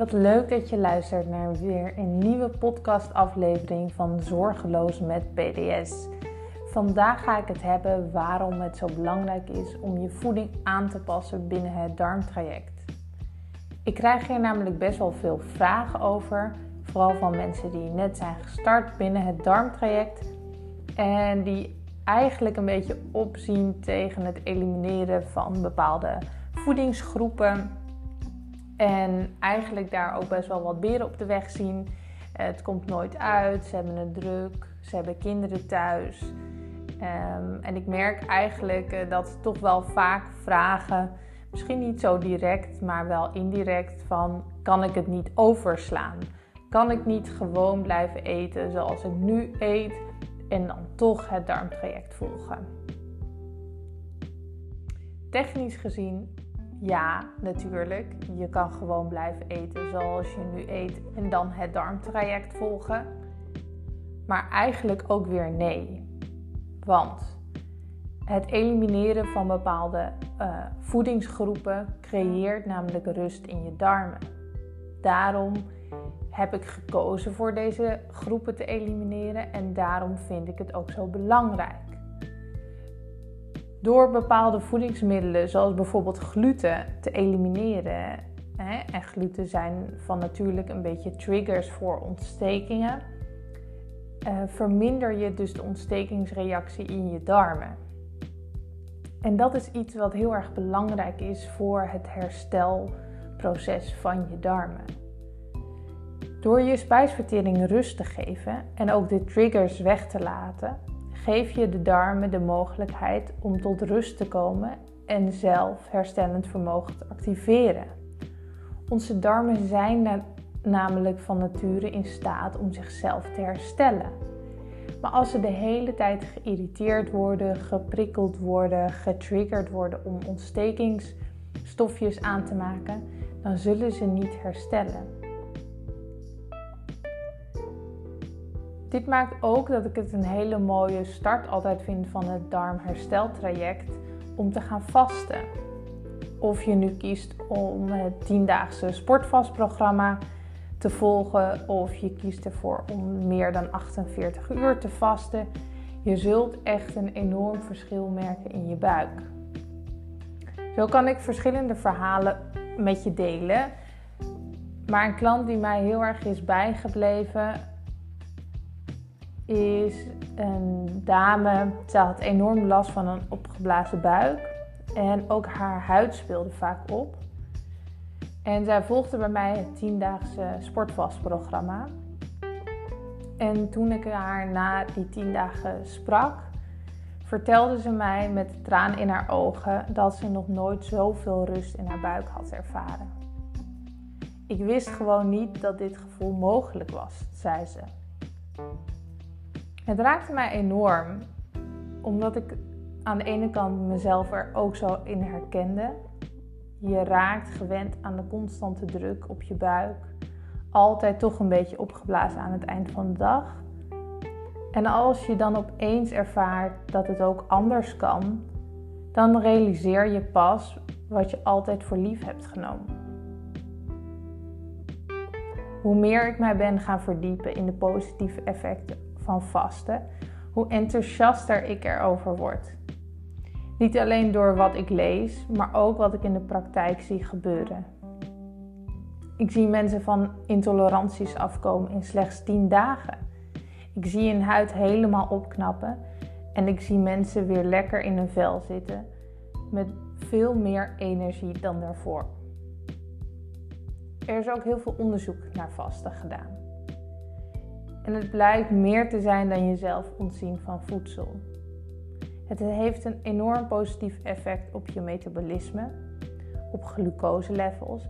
wat leuk dat je luistert naar weer een nieuwe podcastaflevering van Zorgeloos met PDS. Vandaag ga ik het hebben waarom het zo belangrijk is om je voeding aan te passen binnen het darmtraject. Ik krijg hier namelijk best wel veel vragen over, vooral van mensen die net zijn gestart binnen het darmtraject en die eigenlijk een beetje opzien tegen het elimineren van bepaalde voedingsgroepen en eigenlijk daar ook best wel wat beren op de weg zien. Het komt nooit uit, ze hebben het druk, ze hebben kinderen thuis. Um, en ik merk eigenlijk uh, dat ze toch wel vaak vragen, misschien niet zo direct, maar wel indirect, van kan ik het niet overslaan? Kan ik niet gewoon blijven eten zoals ik nu eet en dan toch het darmtraject volgen? Technisch gezien ja, natuurlijk. Je kan gewoon blijven eten zoals je nu eet en dan het darmtraject volgen. Maar eigenlijk ook weer nee. Want het elimineren van bepaalde uh, voedingsgroepen creëert namelijk rust in je darmen. Daarom heb ik gekozen voor deze groepen te elimineren en daarom vind ik het ook zo belangrijk. Door bepaalde voedingsmiddelen, zoals bijvoorbeeld gluten, te elimineren. Hè, en gluten zijn van natuurlijk een beetje triggers voor ontstekingen. Uh, verminder je dus de ontstekingsreactie in je darmen. En dat is iets wat heel erg belangrijk is voor het herstelproces van je darmen. Door je spijsvertering rust te geven en ook de triggers weg te laten, geef je de darmen de mogelijkheid om tot rust te komen en zelf herstellend vermogen te activeren. Onze darmen zijn namelijk van nature in staat om zichzelf te herstellen. Maar als ze de hele tijd geïrriteerd worden, geprikkeld worden, getriggerd worden om ontstekingsstofjes aan te maken, dan zullen ze niet herstellen. Dit maakt ook dat ik het een hele mooie start altijd vind van het darmhersteltraject om te gaan vasten. Of je nu kiest om het 10-daagse sportvastprogramma te volgen of je kiest ervoor om meer dan 48 uur te vasten. Je zult echt een enorm verschil merken in je buik. Zo kan ik verschillende verhalen met je delen. Maar een klant die mij heel erg is bijgebleven, is een dame. Ze had enorm last van een opgeblazen buik. En ook haar huid speelde vaak op. En zij volgde bij mij het tiendaagse sportvastprogramma. En toen ik haar na die tien dagen sprak, vertelde ze mij met tranen in haar ogen dat ze nog nooit zoveel rust in haar buik had ervaren. Ik wist gewoon niet dat dit gevoel mogelijk was, zei ze. Het raakte mij enorm, omdat ik aan de ene kant mezelf er ook zo in herkende. Je raakt gewend aan de constante druk op je buik, altijd toch een beetje opgeblazen aan het eind van de dag. En als je dan opeens ervaart dat het ook anders kan, dan realiseer je pas wat je altijd voor lief hebt genomen. Hoe meer ik mij ben gaan verdiepen in de positieve effecten van vasten, hoe enthousiaster ik erover word. Niet alleen door wat ik lees, maar ook wat ik in de praktijk zie gebeuren. Ik zie mensen van intoleranties afkomen in slechts 10 dagen. Ik zie hun huid helemaal opknappen en ik zie mensen weer lekker in hun vel zitten met veel meer energie dan daarvoor. Er is ook heel veel onderzoek naar vasten gedaan. En het blijkt meer te zijn dan jezelf ontzien van voedsel. Het heeft een enorm positief effect op je metabolisme, op glucoselevels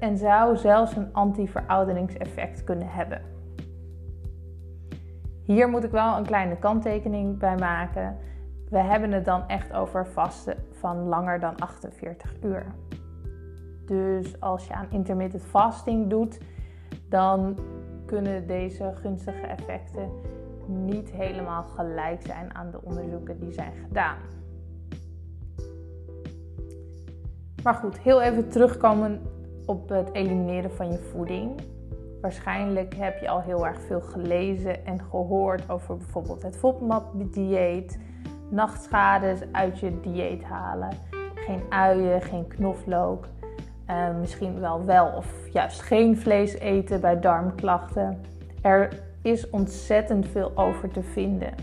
en zou zelfs een anti-verouderingseffect kunnen hebben. Hier moet ik wel een kleine kanttekening bij maken. We hebben het dan echt over vasten van langer dan 48 uur. Dus als je aan intermittent fasting doet, dan kunnen deze gunstige effecten niet helemaal gelijk zijn aan de onderzoeken die zijn gedaan. Maar goed, heel even terugkomen op het elimineren van je voeding. Waarschijnlijk heb je al heel erg veel gelezen en gehoord over bijvoorbeeld het FODMAP-dieet, nachtschades uit je dieet halen, geen uien, geen knoflook, uh, misschien wel wel of juist geen vlees eten bij darmklachten. Er is ontzettend veel over te vinden.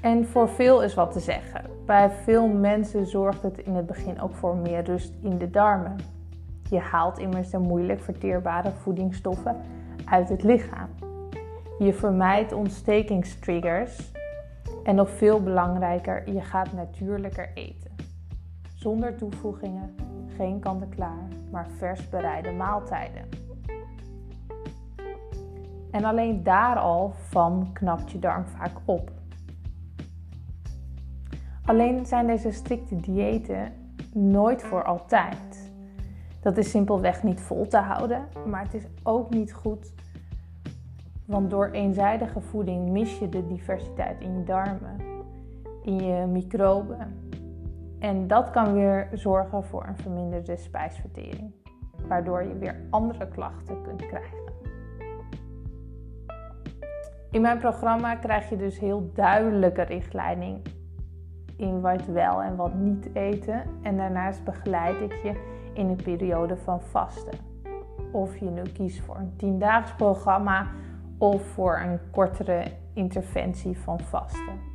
En voor veel is wat te zeggen. Bij veel mensen zorgt het in het begin ook voor meer rust in de darmen. Je haalt immers de moeilijk verteerbare voedingsstoffen uit het lichaam. Je vermijdt ontstekingstriggers. En nog veel belangrijker, je gaat natuurlijker eten. Zonder toevoegingen, geen kant-en-klaar, maar vers bereide maaltijden. En alleen daar al van knapt je darm vaak op. Alleen zijn deze strikte diëten nooit voor altijd. Dat is simpelweg niet vol te houden, maar het is ook niet goed. Want door eenzijdige voeding mis je de diversiteit in je darmen, in je microben. En dat kan weer zorgen voor een verminderde spijsvertering, waardoor je weer andere klachten kunt krijgen. In mijn programma krijg je dus heel duidelijke richtlijnen in wat wel en wat niet eten. En daarnaast begeleid ik je in een periode van vasten. Of je nu kiest voor een 10-daags programma of voor een kortere interventie van vasten.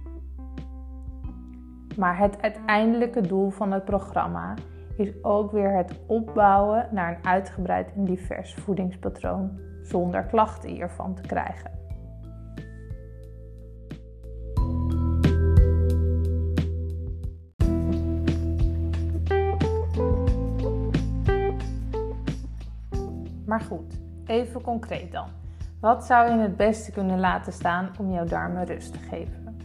Maar het uiteindelijke doel van het programma is ook weer het opbouwen naar een uitgebreid en divers voedingspatroon zonder klachten hiervan te krijgen. Maar goed, even concreet dan. Wat zou je het beste kunnen laten staan om jouw darmen rust te geven?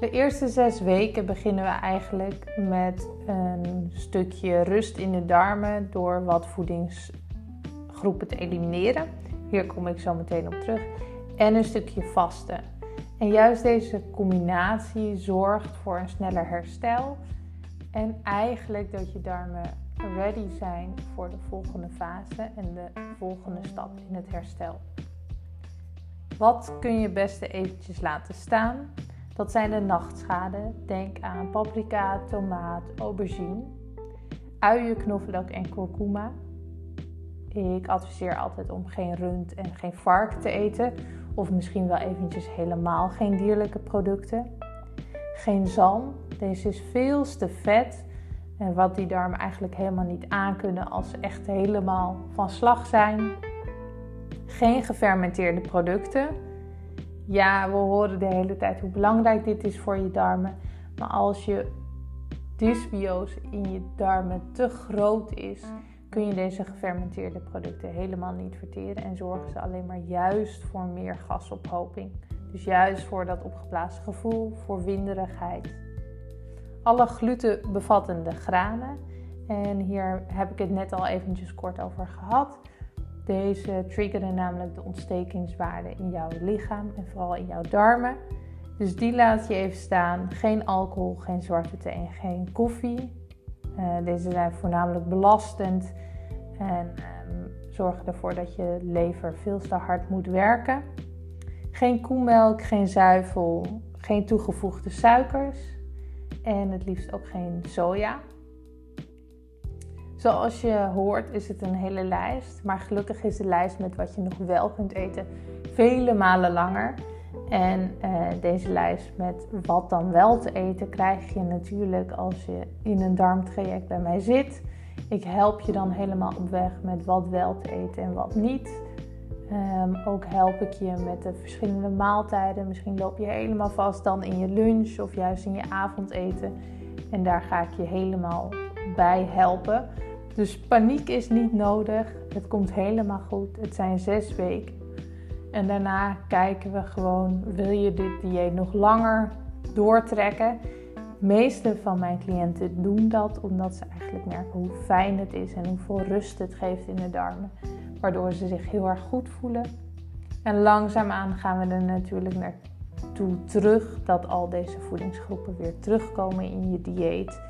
De eerste zes weken beginnen we eigenlijk met een stukje rust in de darmen door wat voedingsgroepen te elimineren. Hier kom ik zo meteen op terug. En een stukje vasten. En juist deze combinatie zorgt voor een sneller herstel. En eigenlijk dat je darmen ready zijn voor de volgende fase en de volgende stap in het herstel. Wat kun je beste eventjes laten staan? Dat zijn de nachtschade. Denk aan paprika, tomaat, aubergine, uien, knoflook en kurkuma. Ik adviseer altijd om geen rund en geen vark te eten. Of misschien wel eventjes helemaal geen dierlijke producten. Geen zalm. Deze is veel te vet. En wat die darmen eigenlijk helemaal niet aankunnen als ze echt helemaal van slag zijn. Geen gefermenteerde producten. Ja, we horen de hele tijd hoe belangrijk dit is voor je darmen. Maar als je dysbiose in je darmen te groot is, kun je deze gefermenteerde producten helemaal niet verteren en zorgen ze alleen maar juist voor meer gasophoping. Dus juist voor dat opgeblazen gevoel, voor winderigheid. Alle glutenbevattende granen, en hier heb ik het net al eventjes kort over gehad, deze triggeren namelijk de ontstekingswaarde in jouw lichaam en vooral in jouw darmen. Dus die laat je even staan. Geen alcohol, geen zwarte thee en geen koffie. Uh, deze zijn voornamelijk belastend en um, zorgen ervoor dat je lever veel te hard moet werken. Geen koemelk, geen zuivel, geen toegevoegde suikers en het liefst ook geen soja. Zoals je hoort is het een hele lijst, maar gelukkig is de lijst met wat je nog wel kunt eten vele malen langer. En uh, deze lijst met wat dan wel te eten krijg je natuurlijk als je in een darmtraject bij mij zit. Ik help je dan helemaal op weg met wat wel te eten en wat niet. Um, ook help ik je met de verschillende maaltijden. Misschien loop je helemaal vast dan in je lunch of juist in je avondeten. En daar ga ik je helemaal bij helpen. Dus paniek is niet nodig. Het komt helemaal goed. Het zijn zes weken. En daarna kijken we gewoon: wil je dit dieet nog langer doortrekken? De meeste van mijn cliënten doen dat omdat ze eigenlijk merken hoe fijn het is en hoeveel rust het geeft in de darmen. Waardoor ze zich heel erg goed voelen. En langzaamaan gaan we er natuurlijk naartoe terug dat al deze voedingsgroepen weer terugkomen in je dieet.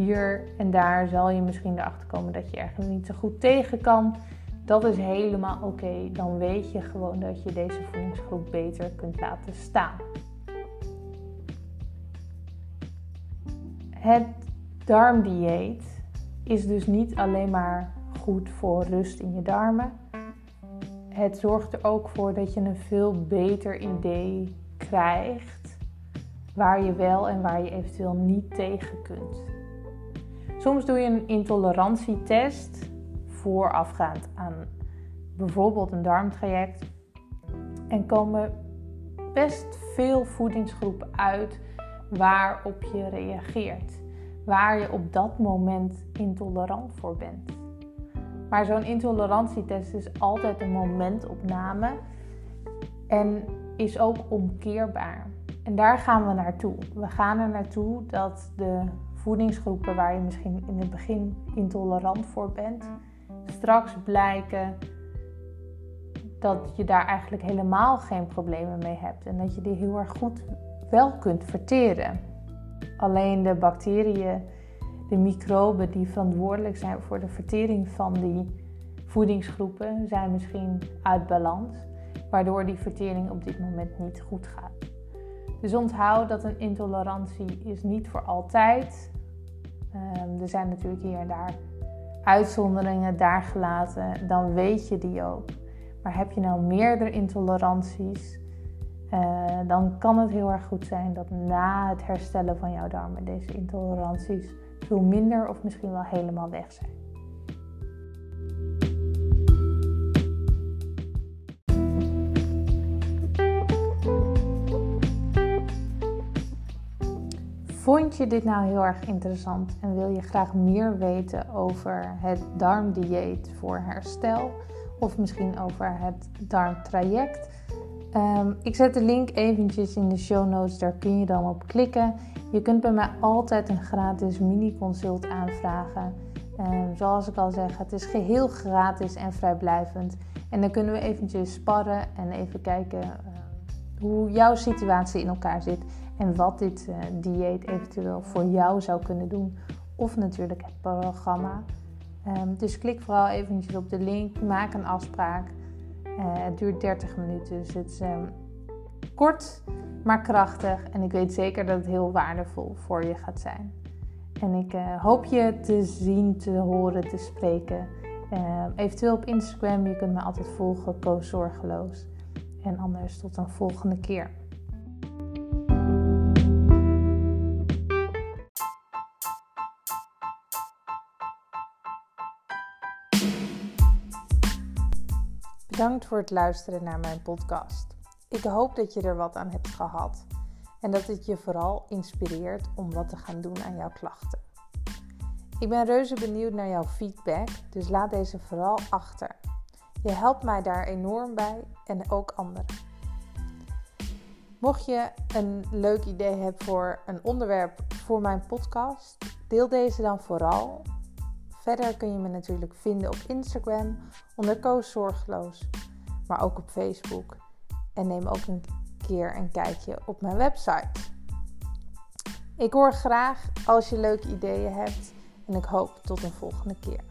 Hier en daar zal je misschien erachter komen dat je ergens niet zo goed tegen kan. Dat is helemaal oké. Dan weet je gewoon dat je deze voedingsgroep beter kunt laten staan. Het darmdieet is dus niet alleen maar goed voor rust in je darmen. Het zorgt er ook voor dat je een veel beter idee krijgt waar je wel en waar je eventueel niet tegen kunt. Soms doe je een intolerantietest voorafgaand aan bijvoorbeeld een darmtraject en komen best veel voedingsgroepen uit waarop je reageert, waar je op dat moment intolerant voor bent. Maar zo'n intolerantietest is altijd een momentopname en is ook omkeerbaar. En daar gaan we naartoe. We gaan er naartoe dat de voedingsgroepen waar je misschien in het begin intolerant voor bent, straks blijken dat je daar eigenlijk helemaal geen problemen mee hebt en dat je die heel erg goed wel kunt verteren. Alleen de bacteriën, de microben die verantwoordelijk zijn voor de vertering van die voedingsgroepen, zijn misschien uit balans, waardoor die vertering op dit moment niet goed gaat. Dus onthoud dat een intolerantie is niet voor altijd. Um, er zijn natuurlijk hier en daar uitzonderingen daar gelaten, dan weet je die ook. Maar heb je nou meerdere intoleranties, uh, dan kan het heel erg goed zijn dat na het herstellen van jouw darmen deze intoleranties veel minder of misschien wel helemaal weg zijn. Vond je dit nou heel erg interessant en wil je graag meer weten over het darmdieet voor herstel of misschien over het darmtraject? Um, ik zet de link eventjes in de show notes, daar kun je dan op klikken. Je kunt bij mij altijd een gratis mini-consult aanvragen. Um, zoals ik al zeg, het is geheel gratis en vrijblijvend. En dan kunnen we eventjes sparren en even kijken uh, hoe jouw situatie in elkaar zit en wat dit uh, dieet eventueel voor jou zou kunnen doen. Of natuurlijk het programma. Um, dus klik vooral eventjes op de link, maak een afspraak. Uh, het duurt 30 minuten, dus het is um, kort, maar krachtig. En ik weet zeker dat het heel waardevol voor je gaat zijn. En ik uh, hoop je te zien, te horen, te spreken. Uh, eventueel op Instagram, je kunt me altijd volgen, Koos Zorgeloos. En anders tot een volgende keer. Bedankt voor het luisteren naar mijn podcast. Ik hoop dat je er wat aan hebt gehad en dat het je vooral inspireert om wat te gaan doen aan jouw klachten. Ik ben reuze benieuwd naar jouw feedback, dus laat deze vooral achter. Je helpt mij daar enorm bij en ook anderen. Mocht je een leuk idee hebben voor een onderwerp voor mijn podcast, deel deze dan vooral Verder kun je me natuurlijk vinden op Instagram onder Koos Zorgeloos, maar ook op Facebook. En neem ook een keer een kijkje op mijn website. Ik hoor graag als je leuke ideeën hebt en ik hoop tot een volgende keer.